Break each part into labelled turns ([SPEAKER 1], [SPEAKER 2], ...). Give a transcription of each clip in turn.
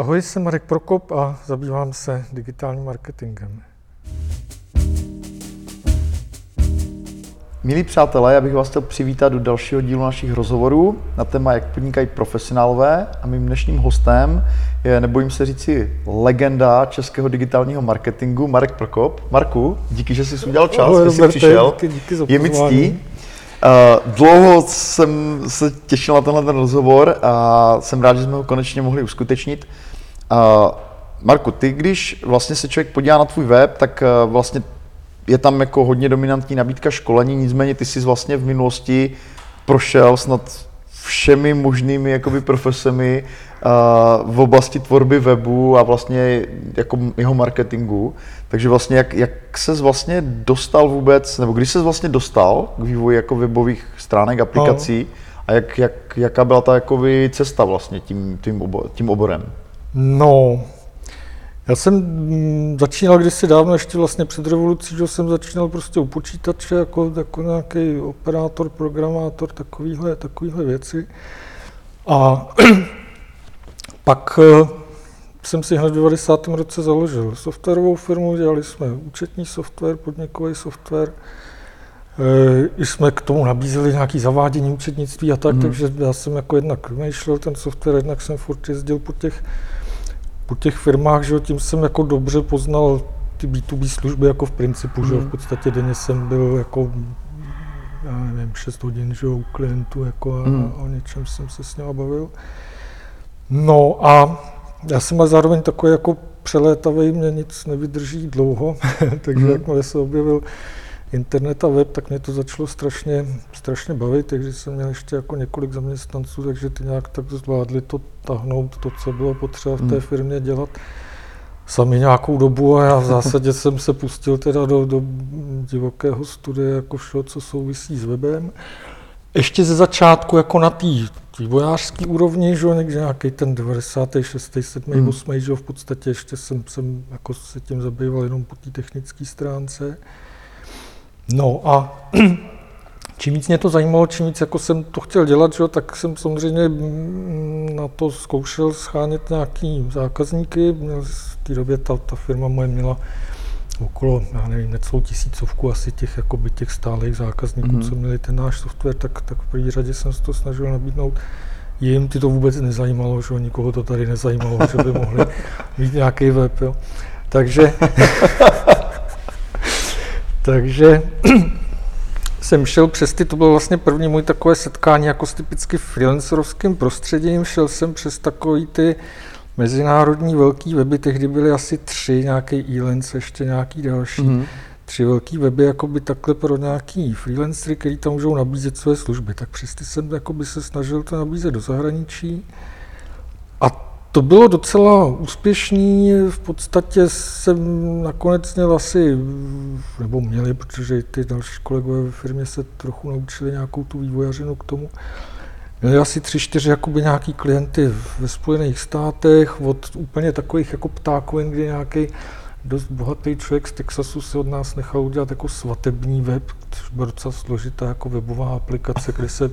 [SPEAKER 1] Ahoj, jsem Marek Prokop a zabývám se digitálním marketingem.
[SPEAKER 2] Milí přátelé, já bych vás chtěl přivítat do dalšího dílu našich rozhovorů na téma, jak podnikají profesionálové. A mým dnešním hostem je, nebojím se říci, legenda českého digitálního marketingu, Marek Prokop. Marku, díky, že jsi udělal čas, že jsi přišel.
[SPEAKER 1] díky, díky za
[SPEAKER 2] je mi ctí. Uh, dlouho jsem se těšil na tenhle ten rozhovor a jsem rád, že jsme ho konečně mohli uskutečnit. Uh, Marku, ty když vlastně se člověk podívá na tvůj web, tak uh, vlastně je tam jako hodně dominantní nabídka školení, nicméně ty jsi vlastně v minulosti prošel snad všemi možnými jakoby profesemi uh, v oblasti tvorby webu a vlastně jako jeho marketingu. Takže vlastně jak, jak ses vlastně dostal vůbec, nebo když ses vlastně dostal k vývoji jako webových stránek, aplikací a jak, jak, jaká byla ta jakoby cesta vlastně tím, tím, obo, tím oborem?
[SPEAKER 1] No, já jsem mm, začínal kdysi dávno, ještě vlastně před revolucí, že jsem začínal prostě u počítače jako, jako nějaký operátor, programátor, takovýhle, takovýhle věci. A pak eh, jsem si hned v 90. roce založil softwarovou firmu, dělali jsme účetní software, podnikový software, Eh, I jsme k tomu nabízeli nějaké zavádění účetnictví a tak,
[SPEAKER 2] Mhm.
[SPEAKER 1] takže já jsem jako jednak vymýšlel ten software, jednak jsem furt jezdil po těch, po těch firmách, že tím jsem jako dobře poznal ty B2B služby jako v principu, že v
[SPEAKER 2] Mhm.
[SPEAKER 1] podstatě denně jsem byl jako já nevím, 6 hodin, že u klientů jako a, a o něčem jsem se s ním bavil. No a já jsem ale zároveň takový jako přelétavý, mě nic nevydrží dlouho, takže
[SPEAKER 2] Mhm.
[SPEAKER 1] jakmile se objevil internet a web, tak mě to začalo strašně, strašně bavit, takže jsem měl ještě jako několik zaměstnanců, takže ty nějak tak zvládli to tahnout, to, co bylo potřeba v té
[SPEAKER 2] Hmm.
[SPEAKER 1] firmě dělat sami nějakou dobu a já v zásadě jsem se pustil teda do, do divokého studia jako všeho, co souvisí s webem. Ještě ze začátku jako na té vývojářské úrovni, že jo, někde nějaký ten 96. 7.
[SPEAKER 2] Hmm.
[SPEAKER 1] 8. že jo, v podstatě ještě jsem, jsem jako se tím zabýval jenom po té technické stránce. No a čím víc mě to zajímalo, čím víc jako jsem to chtěl dělat, že tak jsem samozřejmě mm, na to zkoušel schánět nějaký zákazníky. V té době ta, ta firma moje měla okolo, já nevím, necelou tisícovku asi těch, jakoby těch stálých zákazníků,
[SPEAKER 2] Mhm.
[SPEAKER 1] mm-hmm. co měli ten náš software, tak, tak v první řadě jsem se to snažil nabídnout. Jim ty to vůbec nezajímalo, že nikoho to tady nezajímalo, že by mohli mít nějaký web, jo. Takže, takže jsem šel přes ty, to bylo vlastně první můj takové setkání jako s typicky freelancerovským prostředím, šel jsem přes takový ty mezinárodní velký weby, tehdy byly asi tři, nějaký e ještě nějaký další,
[SPEAKER 2] Mhm.
[SPEAKER 1] tři velký weby jakoby takhle pro nějaký freelancery, který tam můžou nabízet své služby. Tak přes ty jsem jakoby se snažil to nabízet do zahraničí. To bylo docela úspěšný, v podstatě jsem nakonec měl asi, nebo měli, protože i ty další kolegové ve firmě se trochu naučili nějakou tu vývojařinu k tomu, Měli asi tři, čtyři jakoby nějaký klienty ve Spojených státech, od úplně takových jako ptákovin, kdy nějaký dost bohatý člověk z Texasu se od nás nechal udělat jako svatební web, což byla docela složitá jako webová aplikace, kde se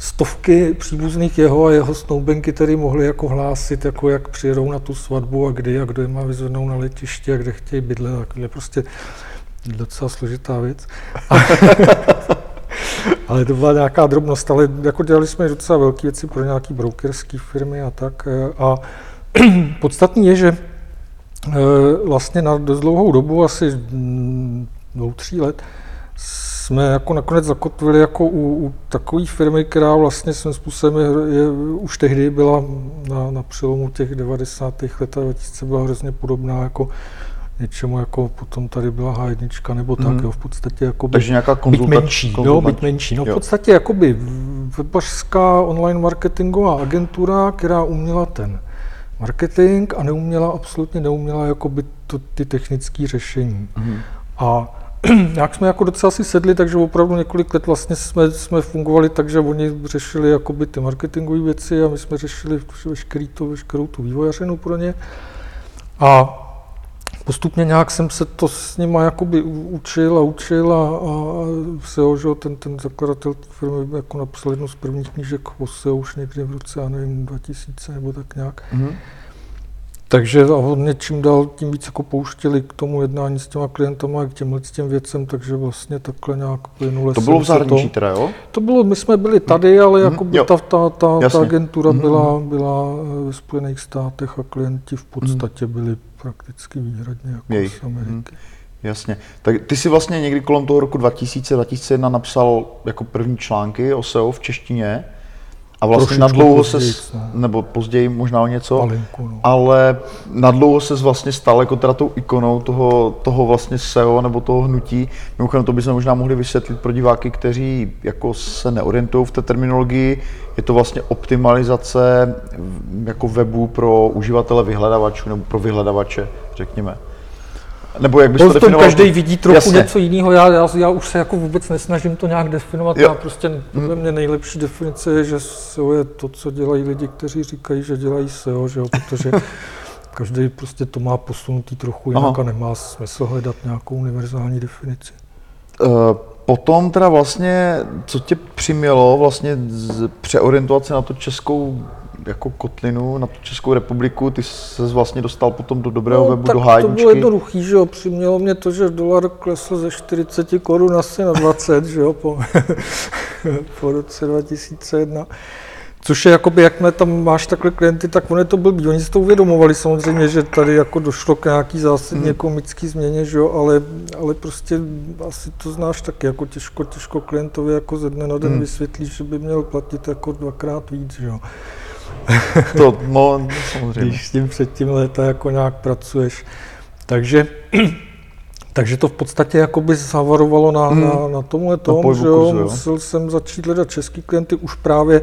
[SPEAKER 1] stovky příbuzných jeho a jeho snoubenky tedy mohly jako hlásit, jako jak přijedou na tu svatbu a kdy a kdo je má vyzvednout na letiště a kde chtějí bydlet. Takhle prostě docela složitá věc. ale to byla nějaká drobnost, ale jako dělali jsme docela velké věci pro nějaké brokerské firmy a tak. A podstatný je, že eh, vlastně na dost dlouhou dobu, asi dvou, tří let, jsme jako nakonec zakotvili jako u, u takové firmy, která vlastně svým způsobem je, je, už tehdy byla na, na přelomu těch 90. let a 2000 byla hrozně podobná jako něčemu, jako potom tady byla H1 nebo tak,
[SPEAKER 2] Mhm.
[SPEAKER 1] jo, v podstatě jako
[SPEAKER 2] Takže nějaká
[SPEAKER 1] byť
[SPEAKER 2] konzultace.
[SPEAKER 1] menší, no, byť menší. No, v
[SPEAKER 2] Jo.
[SPEAKER 1] podstatě jakoby webařská online marketingová agentura, která uměla ten marketing a neuměla, absolutně neuměla jakoby to, ty technické řešení.
[SPEAKER 2] Mhm.
[SPEAKER 1] A nějak jsme jako docela si sedli, takže opravdu několik let vlastně jsme, jsme fungovali tak, že oni řešili jakoby ty marketingové věci a my jsme řešili veškerý to, veškerou tu vývojařinu pro ně. A postupně nějak jsem se to s nima jakoby učil a učil a, a SEO, že ten, ten zakladatel firmy jako napsal jednu z prvních knížek o SEO už někdy v roce, já nevím, 2000 nebo tak nějak.
[SPEAKER 2] Mhm.
[SPEAKER 1] Takže hodně čím dál tím víc jako pouštěli k tomu jednání s těma klientama a k těmhle těm věcem, takže vlastně takhle nějak plynule
[SPEAKER 2] To bylo v zahraničí
[SPEAKER 1] to,
[SPEAKER 2] teda, jo?
[SPEAKER 1] to bylo, my jsme byli tady, ale
[SPEAKER 2] Mhm,
[SPEAKER 1] jako
[SPEAKER 2] jo.
[SPEAKER 1] ta, ta, ta,
[SPEAKER 2] Jasně.
[SPEAKER 1] ta agentura
[SPEAKER 2] Mhm.
[SPEAKER 1] byla, byla eh, ve Spojených státech a klienti v podstatě byli prakticky výhradně jako
[SPEAKER 2] Jejich,
[SPEAKER 1] z Ameriky.
[SPEAKER 2] mhm. Jasně. Tak ty si vlastně někdy kolem toho roku 2000-2001 napsal jako první články o SEO v češtině a vlastně na dlouho se, nebo později možná o něco,
[SPEAKER 1] Malinku, no.
[SPEAKER 2] ale na dlouho se vlastně stal jako teda tou ikonou toho, toho vlastně SEO nebo toho hnutí. Mimochodem to bychom možná mohli vysvětlit pro diváky, kteří jako se neorientují v té terminologii. Je to vlastně optimalizace jako webu pro uživatele vyhledavačů nebo pro vyhledavače, řekněme. Nebo jak bys to definoval?
[SPEAKER 1] každý vidí trochu
[SPEAKER 2] Jasně.
[SPEAKER 1] něco jiného. Já, já, já už se jako vůbec nesnažím to nějak definovat.
[SPEAKER 2] Jo.
[SPEAKER 1] Já prostě, podle mě nejlepší definice je, že SEO je to, co dělají lidi, kteří říkají, že dělají SEO, že jo? protože každý prostě to má posunutý trochu jinak
[SPEAKER 2] Aha.
[SPEAKER 1] a nemá smysl hledat nějakou univerzální definici.
[SPEAKER 2] Eh, Potom teda vlastně, co tě přimělo vlastně z přeorientovat se na tu českou jako kotlinu, na tu Českou republiku, ty se vlastně dostal potom do dobrého webu,
[SPEAKER 1] No, tak
[SPEAKER 2] do
[SPEAKER 1] to
[SPEAKER 2] hájničky.
[SPEAKER 1] bylo jednoduchý, že jo, přimělo mě to, že dolar klesl ze 40 korun asi na 20, že jo, po, po roce 2001. Což je jakoby, jakmile tam máš takhle klienty, tak on je to blbý. Oni si to uvědomovali samozřejmě, že tady jako došlo k nějaký zásadní
[SPEAKER 2] Hmm.
[SPEAKER 1] ekonomický změně, že jo, ale, ale prostě asi to znáš taky, jako těžko, těžko klientovi jako ze dne na den
[SPEAKER 2] Hmm.
[SPEAKER 1] vysvětlíš, že by měl platit jako dvakrát víc, že jo.
[SPEAKER 2] To, no, samozřejmě.
[SPEAKER 1] když s tím předtím léta jako nějak pracuješ. Takže, takže to v podstatě jakoby zavarovalo na,
[SPEAKER 2] Hmm.
[SPEAKER 1] na, na tomhle tom,
[SPEAKER 2] pohybu
[SPEAKER 1] že jo,
[SPEAKER 2] kurzu, jo.
[SPEAKER 1] musel jsem začít hledat český klienty už právě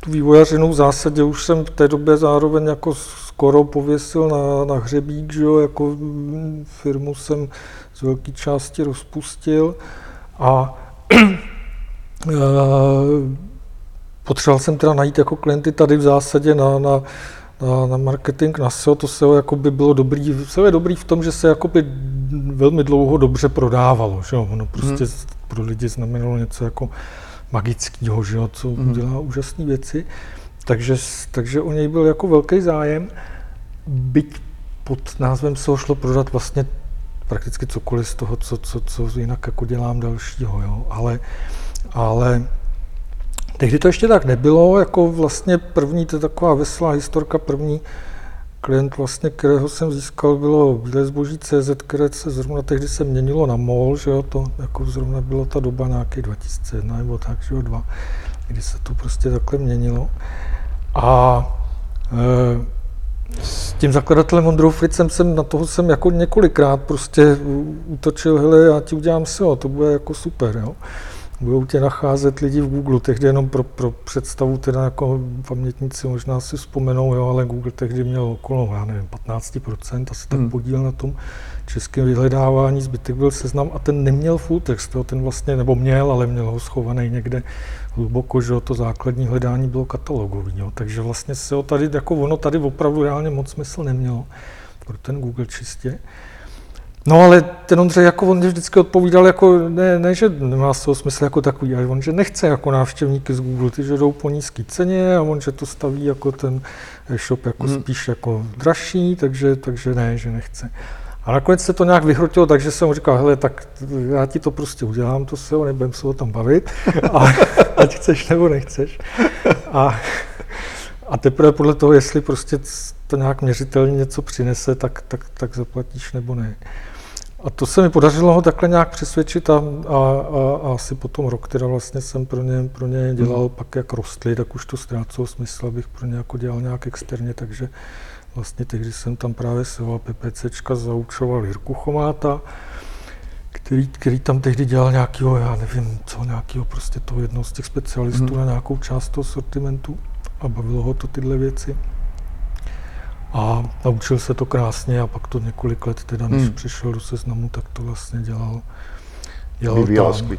[SPEAKER 1] tu vývojařinu v zásadě už jsem v té době zároveň jako skoro pověsil na, na hřebík, že jo, jako mm, firmu jsem z velké části rozpustil a eh, potřeboval jsem teda najít jako klienty tady v zásadě na, na, na, na marketing, na SEO. To SEO jako by bylo dobrý. SEO je dobrý v tom, že se jakoby velmi dlouho dobře prodávalo. Že jo? Ono prostě
[SPEAKER 2] Mhm.
[SPEAKER 1] pro lidi znamenalo něco jako magického, že jo? co
[SPEAKER 2] Mhm.
[SPEAKER 1] dělá úžasné věci. Takže, takže o něj byl jako velký zájem. Byť pod názvem SEO šlo prodat vlastně prakticky cokoliv z toho, co, co, co jinak jako dělám dalšího. Jo? Ale, ale Tehdy to ještě tak nebylo, jako vlastně první, to je taková veselá historka, první klient, vlastně, kterého jsem získal, bylo Bílé zboží CZ, které se zrovna tehdy se měnilo na MOL, že jo, to jako zrovna byla ta doba nějaký 2001 nebo tak, že jo, dva, kdy se to prostě takhle měnilo. A e, s tím zakladatelem Ondrou Fricem jsem na toho jsem jako několikrát prostě u- útočil, hele, já ti udělám SEO, to bude jako super, jo. Budou tě nacházet lidi v Google, tehdy jenom pro, pro představu, teda jako pamětníci možná si vzpomenou, jo, ale Google tehdy měl okolo, já nevím, 15%, asi tak
[SPEAKER 2] Hmm.
[SPEAKER 1] podíl na tom českém vyhledávání, zbytek byl seznam a ten neměl full text, jo, ten vlastně, nebo měl, ale měl ho schovaný někde hluboko, že jo, to základní hledání bylo katalogový, jo, takže vlastně se ho tady, jako ono tady opravdu reálně moc smysl nemělo pro ten Google čistě. No ale ten Ondřej, jako on vždycky odpovídal, jako ne, ne že nemá z toho smysl jako takový, ale on, že nechce jako návštěvníky z Google, ty, že jdou po nízké ceně a on, že to staví jako ten e-shop jako hmm. spíš jako dražší, takže, takže ne, že nechce. A nakonec se to nějak vyhrotilo, takže jsem mu říkal, hele, tak já ti to prostě udělám, to se nebudem se o tom bavit, a, ať chceš nebo nechceš. A, a teprve podle toho, jestli prostě to nějak měřitelně něco přinese, tak, tak, tak zaplatíš nebo ne. A to se mi podařilo ho takhle nějak přesvědčit a, a, a, a asi potom rok, teda vlastně jsem pro ně, pro ně dělal,
[SPEAKER 2] Mhm.
[SPEAKER 1] pak jak rostly, tak už to ztrácelo smysl, abych pro ně jako dělal nějak externě, takže vlastně tehdy jsem tam právě seval PPCčka, zaučoval Jirku Chomáta, který, který tam tehdy dělal nějakého, já nevím co, nějakého prostě toho jednoho z těch specialistů
[SPEAKER 2] Mhm.
[SPEAKER 1] na nějakou část toho sortimentu a bavilo ho to tyhle věci. A naučil se to krásně a pak to několik let, teda než
[SPEAKER 2] Hmm.
[SPEAKER 1] přišel do seznamu, tak to vlastně dělal, dělal
[SPEAKER 2] Vyvíjel
[SPEAKER 1] tam.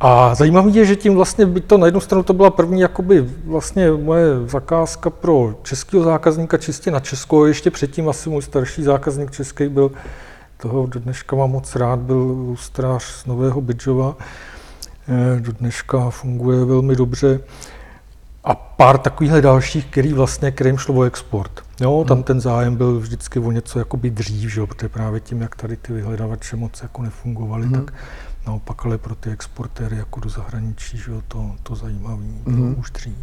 [SPEAKER 1] A zajímavé je, že tím vlastně, byť to na jednu stranu to byla první jakoby vlastně moje zakázka pro českého zákazníka čistě na Česko, ještě předtím asi můj starší zákazník český byl, toho do dneška mám moc rád, byl lustrář z Nového Bydžova, Eh, do dneška funguje velmi dobře. a pár takových dalších, který vlastně, kterým šlo o export. Jo, tam ten zájem byl vždycky o něco jakoby dřív, že jo, protože právě tím, jak tady ty vyhledavače moc jako nefungovaly,
[SPEAKER 2] Mhm.
[SPEAKER 1] tak naopak ale pro ty exportéry jako do zahraničí, že jo, to, to zajímavý bylo
[SPEAKER 2] Mhm.
[SPEAKER 1] už dřív.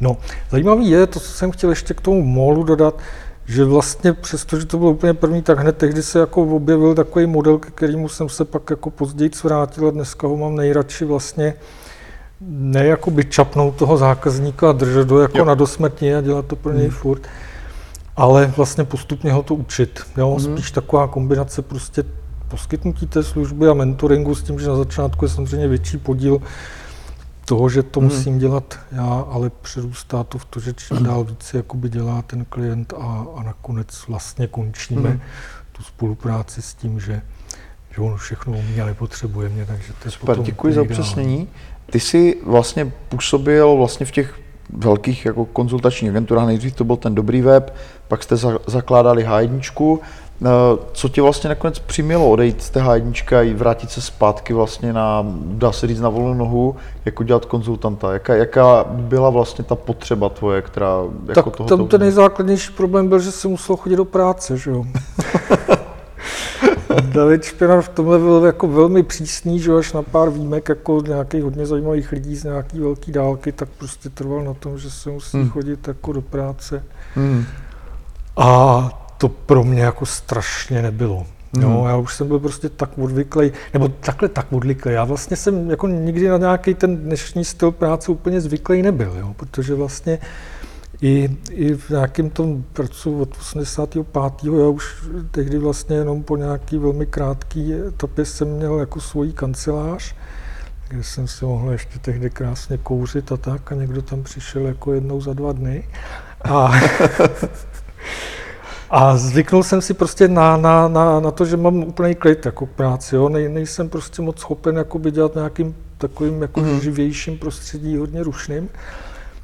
[SPEAKER 1] No, zajímavý je, to, co jsem chtěl ještě k tomu molu dodat, že vlastně přesto, že to bylo úplně první, tak hned tehdy se jako objevil takový model, ke kterému jsem se pak jako později vrátil a dneska ho mám nejradši vlastně ne jakoby čapnout toho zákazníka a držet ho jako
[SPEAKER 2] Jo.
[SPEAKER 1] na dosmrtí a dělat to pro něj
[SPEAKER 2] Hmm.
[SPEAKER 1] furt, ale vlastně postupně ho to učit. Jo?
[SPEAKER 2] Mhm.
[SPEAKER 1] Spíš taková kombinace prostě poskytnutí té služby a mentoringu s tím, že na začátku je samozřejmě větší podíl toho, že to
[SPEAKER 2] Mhm.
[SPEAKER 1] musím dělat já, ale přerůstá to v to, že čím dál více jakoby dělá ten klient a, a nakonec vlastně končíme
[SPEAKER 2] Mhm.
[SPEAKER 1] tu spolupráci s tím, že, že on všechno umí a nepotřebuje mě, takže to je
[SPEAKER 2] Super,
[SPEAKER 1] potom
[SPEAKER 2] děkuji za upřesnění. Ty jsi vlastně působil vlastně v těch velkých jako konzultačních agenturách, nejdřív to byl ten dobrý web, pak jste za, zakládali H1. Eh, Co tě vlastně nakonec přimělo odejít z té H1 a i vrátit se zpátky vlastně na, dá se říct, na volnou nohu, jako dělat konzultanta? Jaká, jaká byla vlastně ta potřeba tvoje, která jako
[SPEAKER 1] Tak
[SPEAKER 2] toho
[SPEAKER 1] tam ten nejzákladnější problém byl, že jsem musel chodit do práce, že jo. David Špinár v tomhle byl jako velmi přísný, že až na pár výjimek jako nějakých hodně zajímavých lidí z nějaký velký dálky, tak prostě trval na tom, že se musí
[SPEAKER 2] Hmm.
[SPEAKER 1] chodit jako do práce.
[SPEAKER 2] Hmm.
[SPEAKER 1] A to pro mě jako strašně nebylo. Jo,
[SPEAKER 2] Mhm.
[SPEAKER 1] já už jsem byl prostě tak odvyklý, nebo takhle tak odvyklý. Já vlastně jsem jako nikdy na nějaký ten dnešní styl práce úplně zvyklý nebyl, jo, protože vlastně i, i v nějakém tom pracu od 85. já už tehdy vlastně jenom po nějaký velmi krátký etapě jsem měl jako svoji kancelář, kde jsem si mohl ještě tehdy krásně kouřit a tak a někdo tam přišel jako jednou za dva dny. A, a zvyknul jsem si prostě na, na, na, na to, že mám úplný klid jako k práci. Jo. Nej, nejsem prostě moc schopen jakoby dělat nějakým takovým jako
[SPEAKER 2] Mhm.
[SPEAKER 1] mm. živějším prostředí, hodně rušným.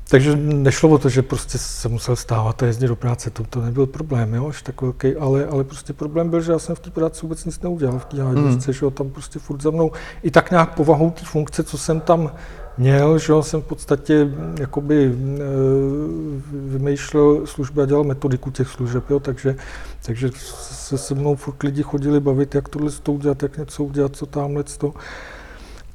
[SPEAKER 1] Takže nešlo o to, že prostě se musel stávat a jezdit do práce, to, to nebyl problém, jo, až tak velký, ale, ale prostě problém byl, že já jsem v té práci vůbec nic neudělal, v té
[SPEAKER 2] Mm.
[SPEAKER 1] mm. že jo, tam prostě furt za mnou, i tak nějak povahou té funkce, co jsem tam měl, že jo, jsem v podstatě mm, jakoby e, vymýšlel služby a dělal metodiku těch služeb, jo, takže, takže se se mnou furt lidi chodili bavit, jak tohle to udělat, jak něco udělat, co tamhle to.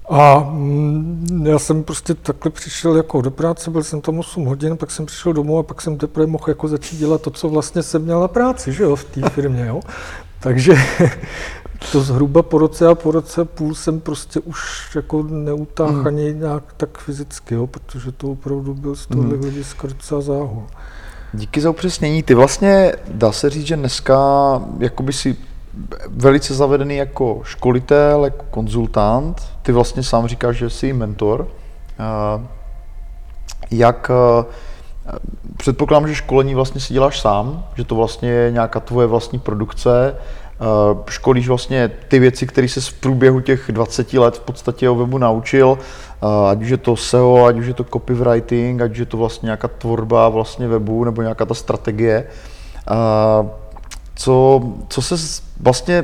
[SPEAKER 1] A mm, já jsem prostě takhle přišel jako do práce, byl jsem tam 8 hodin, pak jsem přišel domů a pak jsem teprve mohl jako začít dělat to, co vlastně jsem měl na práci, že jo, v té firmě, jo. Takže to zhruba po roce a po roce půl jsem prostě už jako neutáhl
[SPEAKER 2] Mm.
[SPEAKER 1] ani nějak tak fyzicky, jo, protože to opravdu byl z tohohle
[SPEAKER 2] Mm.
[SPEAKER 1] hlediska docela záhul.
[SPEAKER 2] Díky za upřesnění. Ty vlastně, dá se říct, že dneska jakoby si velice zavedený jako školitel, jako konzultant. Ty vlastně sám říkáš, že jsi mentor. Eh, Jak eh, předpokládám, že školení vlastně si děláš sám, že to vlastně je nějaká tvoje vlastní produkce. Eh, Školíš vlastně ty věci, které se v průběhu těch 20 let v podstatě o webu naučil, ať už je to SEO, ať už je to copywriting, ať už je to vlastně nějaká tvorba vlastně webu nebo nějaká ta strategie. Co, co se vlastně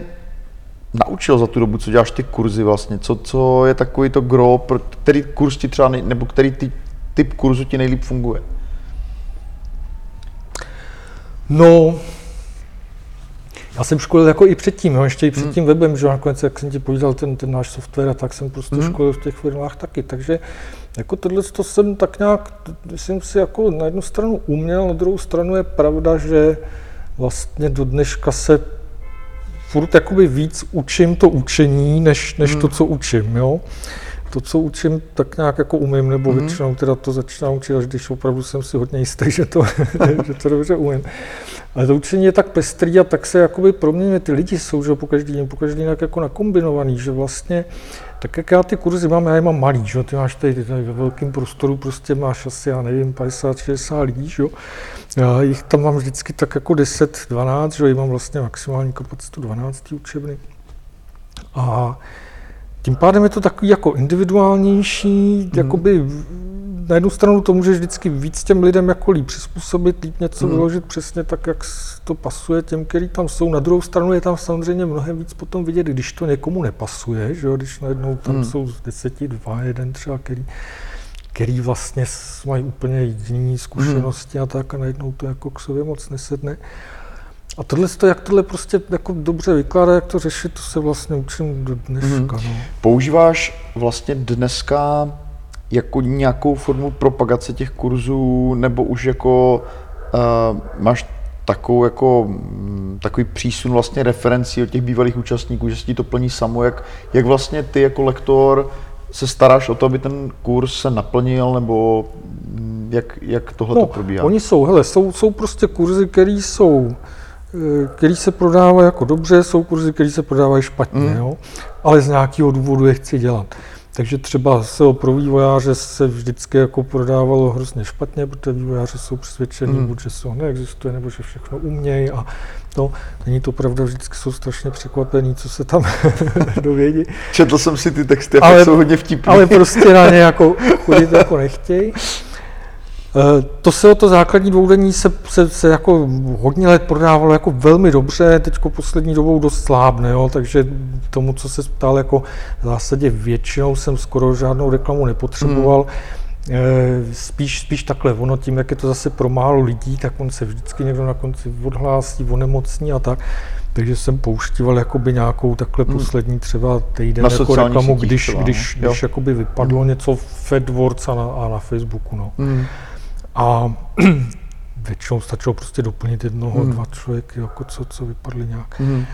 [SPEAKER 2] naučil za tu dobu, co děláš ty kurzy vlastně? Co, co je takový to gro, pro který kurz ti třeba, nej, nebo který ty, typ kurzu ti nejlíp funguje?
[SPEAKER 1] No, já jsem školil jako i předtím, jo, ještě i před tím webem, že nakonec, jak jsem ti povídal, ten, ten náš software, a tak jsem prostě
[SPEAKER 2] Mhm.
[SPEAKER 1] školil v těch firmách taky, takže jako tohle to jsem tak nějak, jsem si jako na jednu stranu uměl, na druhou stranu je pravda, že vlastně do dneška se furt jakoby víc učím to učení, než, než to, co učím, jo. To, co učím, tak nějak jako umím, nebo
[SPEAKER 2] Mhm.
[SPEAKER 1] většinou teda to začínám učit, až když opravdu jsem si hodně jistý, že to, že to dobře umím. Ale to učení je tak pestrý a tak se jakoby proměňuje. Ty lidi jsou, že po každý, po každý nějak jako nakombinovaný, že vlastně, tak jak já ty kurzy mám, já je mám malý, že? ty máš tady, tady ve velkém prostoru, prostě máš asi, já nevím, 50-60 lidí, že? Já jich tam mám vždycky tak jako 10-12, že? Já mám vlastně maximální kapacitu 12 učebny. A tím pádem je to takový jako individuálnější, mm. jakoby na jednu stranu to můžeš vždycky víc těm lidem jako líp přizpůsobit, líp něco
[SPEAKER 2] Mhm.
[SPEAKER 1] mm. vyložit přesně tak, jak to pasuje těm, který tam jsou. Na druhou stranu je tam samozřejmě mnohem víc potom vidět, když to někomu nepasuje, že jo? když najednou tam
[SPEAKER 2] Mhm.
[SPEAKER 1] mm. jsou z deseti, dva, jeden třeba, který který vlastně mají úplně jiné zkušenosti a tak a najednou to jako k sobě moc nesedne. A tohle, to, jak tohle prostě jako dobře vykládá, jak to řešit, to se vlastně učím do dneška. No.
[SPEAKER 2] Používáš vlastně dneska jako nějakou formu propagace těch kurzů, nebo už jako uh, máš takovou jako, mm, takový přísun vlastně referencí od těch bývalých účastníků, že si ti to plní samo, jak, jak vlastně ty jako lektor se staráš o to, aby ten kurz se naplnil, nebo mm, jak, jak tohle to probíhá?
[SPEAKER 1] No, Oni jsou, hele, jsou, jsou prostě kurzy, které jsou, který se prodávají jako dobře, jsou kurzy, které se prodávají špatně,
[SPEAKER 2] Mm.
[SPEAKER 1] jo? ale z nějakého důvodu je chci dělat. Takže třeba SEO pro vývojáře se vždycky jako prodávalo hrozně špatně, protože vývojáři jsou přesvědčení,
[SPEAKER 2] Mm.
[SPEAKER 1] buď že SEO neexistuje, nebo že všechno umějí a to není to pravda, vždycky jsou strašně překvapení, co se tam dovědí.
[SPEAKER 2] Četl jsem si ty texty
[SPEAKER 1] Ale-
[SPEAKER 2] jsou hodně vtipné.
[SPEAKER 1] ale prostě na ně jako chodit jako nechtějí. Eh, To se o to základní dvoudenní se, se, se, jako hodně let prodávalo jako velmi dobře, teď poslední dobou dost slábne, jo, takže tomu, co se ptal, jako v zásadě většinou jsem skoro žádnou reklamu nepotřeboval. Eh, Spíš, spíš takhle, ono tím, jak je to zase pro málo lidí, tak on se vždycky někdo na konci odhlásí, onemocní a tak. Takže jsem pouštíval jakoby nějakou takhle
[SPEAKER 2] Hmm.
[SPEAKER 1] poslední třeba týden
[SPEAKER 2] Na
[SPEAKER 1] jako reklamu,
[SPEAKER 2] sítích
[SPEAKER 1] když,
[SPEAKER 2] třeba,
[SPEAKER 1] když,
[SPEAKER 2] Jo.
[SPEAKER 1] když jakoby vypadlo něco v AdWords a na, a na Facebooku. No.
[SPEAKER 2] Mm.
[SPEAKER 1] A většinou stačilo prostě doplnit jednoho,
[SPEAKER 2] Hmm.
[SPEAKER 1] dva člověky, jako co, co vypadly nějak.
[SPEAKER 2] Mm.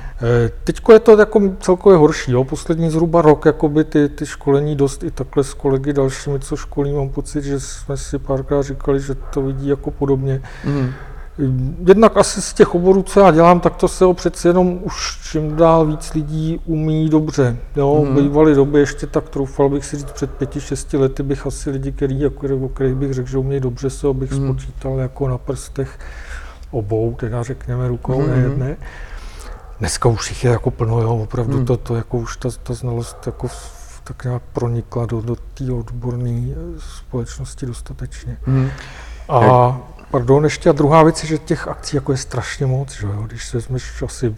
[SPEAKER 1] Teď je to jako celkově horší, jo? poslední zhruba rok, jakoby ty, ty školení dost i takhle s kolegy dalšími, co školí, mám pocit, že jsme si párkrát říkali, že to vidí jako podobně.
[SPEAKER 2] Mm.
[SPEAKER 1] Jednak asi z těch oborů, co já dělám, tak to se ho přece jenom už čím dál víc lidí umí dobře. Jo, mm. bývaly doby ještě tak troufal bych si říct před pěti, šesti lety bych asi lidi, který, jako, o kterých bych řekl, že umějí dobře, se bych mm. spočítal jako na prstech obou, teda řekněme rukou, mm. ne jedné. Dneska už jich je jako plno, jo, opravdu
[SPEAKER 2] Mhm.
[SPEAKER 1] to, to jako už ta, ta znalost jako tak nějak pronikla do, do té odborné eh, společnosti dostatečně.
[SPEAKER 2] Mm.
[SPEAKER 1] A pardon, ještě a druhá věc je, že těch akcí jako je strašně moc, že jo? když se vezmeš asi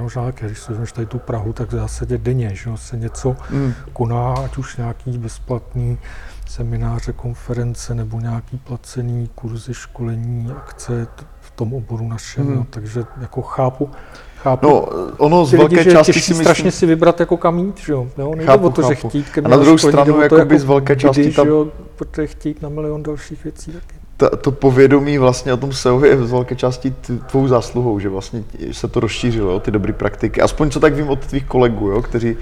[SPEAKER 1] možná také, když se vezmeš tady tu Prahu, tak v zásadě denně, že jo? se něco
[SPEAKER 2] Mm.
[SPEAKER 1] koná, ať už nějaký bezplatný semináře, konference nebo nějaký placený kurzy, školení, akce v tom oboru našem,
[SPEAKER 2] Hmm.
[SPEAKER 1] no, takže jako chápu, chápu
[SPEAKER 2] No, ono z
[SPEAKER 1] lidi,
[SPEAKER 2] velké
[SPEAKER 1] že je
[SPEAKER 2] části si myslím,
[SPEAKER 1] strašně si vybrat jako kam jít, že jo? jo nejde
[SPEAKER 2] Chápu,
[SPEAKER 1] o to, že
[SPEAKER 2] chápu.
[SPEAKER 1] chtít ke
[SPEAKER 2] A na druhou stranu,
[SPEAKER 1] jde o to
[SPEAKER 2] jakoby z velké části tam-
[SPEAKER 1] že jo, protože chtít na milion dalších věcí taky.
[SPEAKER 2] Ta, to povědomí vlastně o tom SEO je z velké části tvou zásluhou, že vlastně se to rozšířilo, jo, ty dobré praktiky. Aspoň co tak vím od tvých kolegů, jo, kteří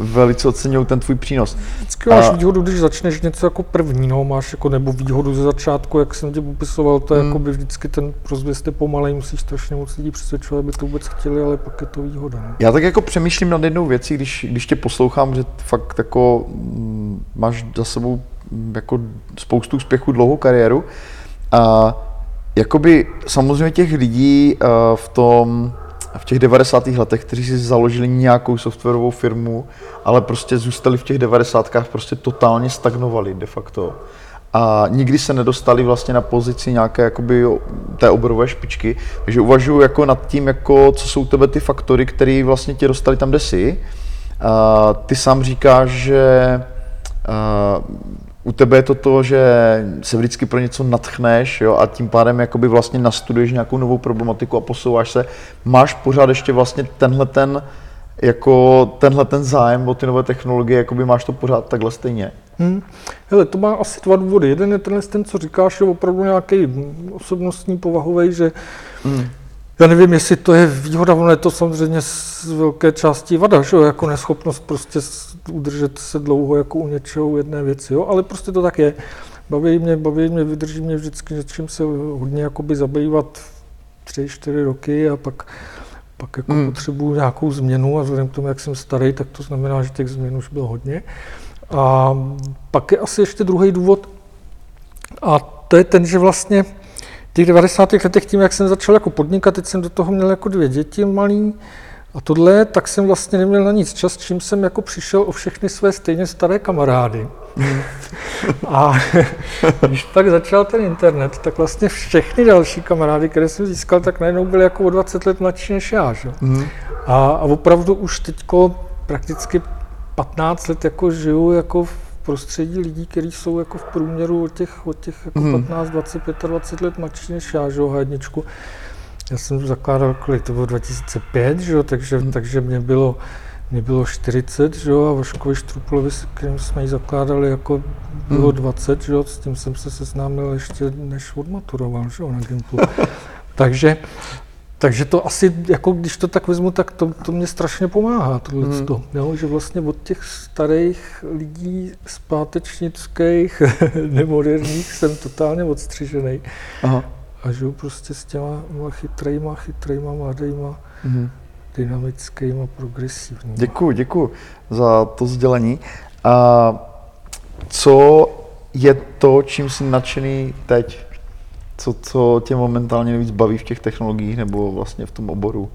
[SPEAKER 2] velice oceňují ten tvůj přínos.
[SPEAKER 1] Vždycky máš
[SPEAKER 2] A-
[SPEAKER 1] výhodu, když začneš něco jako první, no, máš jako, nebo výhodu ze začátku, jak jsem tě popisoval, to je
[SPEAKER 2] Hmm.
[SPEAKER 1] jako by vždycky ten rozvěst je pomalej, musíš strašně moc lidí přesvědčovat, aby to vůbec chtěli, ale pak je to výhoda. No.
[SPEAKER 2] Já tak jako přemýšlím nad jednou věcí, když, když tě poslouchám, že fakt jako mm, máš za sebou mm, jako spoustu úspěchů, dlouhou kariéru. A jakoby samozřejmě těch lidí uh, v tom, v těch 90. letech, kteří si založili nějakou softwarovou firmu, ale prostě zůstali v těch 90. prostě totálně stagnovali de facto. A nikdy se nedostali vlastně na pozici nějaké jakoby té oborové špičky. Takže uvažuji jako nad tím, jako, co jsou tebe ty faktory, které vlastně tě dostali tam, kde jsi. A ty sám říkáš, že a, u tebe je to to, že se vždycky pro něco natchneš jo, a tím pádem jakoby vlastně nastuduješ nějakou novou problematiku a posouváš se. Máš pořád ještě vlastně tenhle ten, jako tenhle ten zájem o ty nové technologie, jakoby máš to pořád takhle stejně.
[SPEAKER 1] Hmm. Hele, to má asi dva důvody. Jeden je tenhle ten, co říkáš, je opravdu nějaký osobnostní povahový, že
[SPEAKER 2] Mm.
[SPEAKER 1] Já nevím, jestli to je výhoda, ono je to samozřejmě z velké části vada, že jo, jako neschopnost prostě udržet se dlouho jako u něčeho, u jedné věci, jo, ale prostě to tak je. Baví mě, baví mě, vydrží mě vždycky něčím se hodně jakoby zabývat tři, čtyři roky a pak, pak jako
[SPEAKER 2] Mm.
[SPEAKER 1] mm. potřebuju nějakou změnu a vzhledem k tomu, jak jsem starý, tak to znamená, že těch změn už bylo hodně. A pak je asi ještě druhý důvod, a to je ten, že vlastně těch 90. letech tím, jak jsem začal jako podnikat, teď jsem do toho měl jako dvě děti malý a tohle, tak jsem vlastně neměl na nic čas, čím jsem jako přišel o všechny své stejně staré kamarády. A když pak začal ten internet, tak vlastně všechny další kamarády, které jsem získal, tak najednou byly jako o 20 let mladší než já. Že?
[SPEAKER 2] Mm.
[SPEAKER 1] A, a opravdu už teďko prakticky 15 let jako žiju jako v prostředí lidí, kteří jsou jako v průměru od těch, od těch jako
[SPEAKER 2] Mhm.
[SPEAKER 1] 15, 20, 25 let mladší než já, že jo, H1. Já jsem zakládal, kolik to bylo 2005, že jo, takže,
[SPEAKER 2] Mhm.
[SPEAKER 1] takže mě bylo, mě bylo 40, že jo, a Vaškovi Štrupulovi, s kterým jsme ji zakládali, jako bylo
[SPEAKER 2] Mhm.
[SPEAKER 1] 20, že jo, s tím jsem se seznámil ještě, než odmaturoval, že jo, na Gimplu. takže, takže to asi, jako když to tak vezmu, tak to, to mě strašně pomáhá, tohle
[SPEAKER 2] Mhm.
[SPEAKER 1] to, jo, že vlastně od těch starých lidí zpátečnických, nemoderních jsem totálně odstřižený
[SPEAKER 2] Aha.
[SPEAKER 1] a žiju prostě s těma chytrejma, chytrejma, mladýma,
[SPEAKER 2] Mhm.
[SPEAKER 1] dynamickýma, progresivníma.
[SPEAKER 2] Děkuji, děkuji za to sdělení. A co je to, čím jsi nadšený teď? Co, co tě momentálně nejvíc baví v těch technologiích nebo vlastně v tom oboru?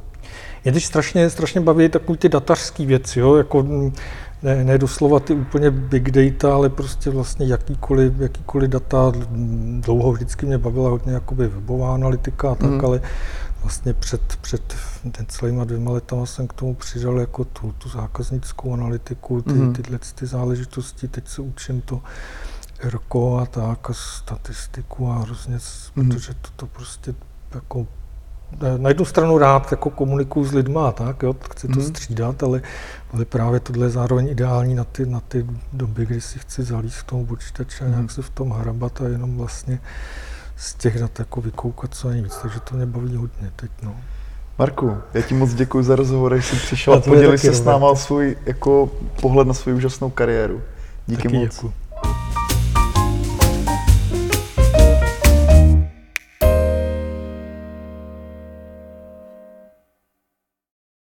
[SPEAKER 1] Mě teď strašně, strašně baví takový ty datařský věci, jo? Jako, mm, ne, ne doslova ty úplně big data, ale prostě vlastně jakýkoliv, jakýkoliv data. mm, Dlouho vždycky mě bavila hodně jakoby webová analytika a tak,
[SPEAKER 2] Mhm.
[SPEAKER 1] ale vlastně před, před ten celýma dvěma letama jsem k tomu přidal jako tu, tu zákaznickou analytiku, ty,
[SPEAKER 2] Mhm.
[SPEAKER 1] tyhle ty záležitosti. Teď se učím to ERKO a tak a statistiku a hrozně,
[SPEAKER 2] Mhm.
[SPEAKER 1] protože to, to prostě jako na- jednu stranu rád jako komunikuju s lidma, a tak, jo, chci to
[SPEAKER 2] Mhm.
[SPEAKER 1] střídat, ale, ale právě tohle je zároveň ideální na ty, na ty doby, kdy si chci zalíst k tomu počítače a
[SPEAKER 2] Mhm.
[SPEAKER 1] nějak se v tom hrabat a jenom vlastně z těch dat jako vykoukat co nejvíc, takže to mě baví hodně teď, no.
[SPEAKER 2] Marku, já ti moc děkuji za rozhovor, že jsi přišel
[SPEAKER 1] A
[SPEAKER 2] podělil se s náma svůj jako pohled na svou úžasnou kariéru. Díky
[SPEAKER 1] Taky
[SPEAKER 2] moc.
[SPEAKER 1] děkuju.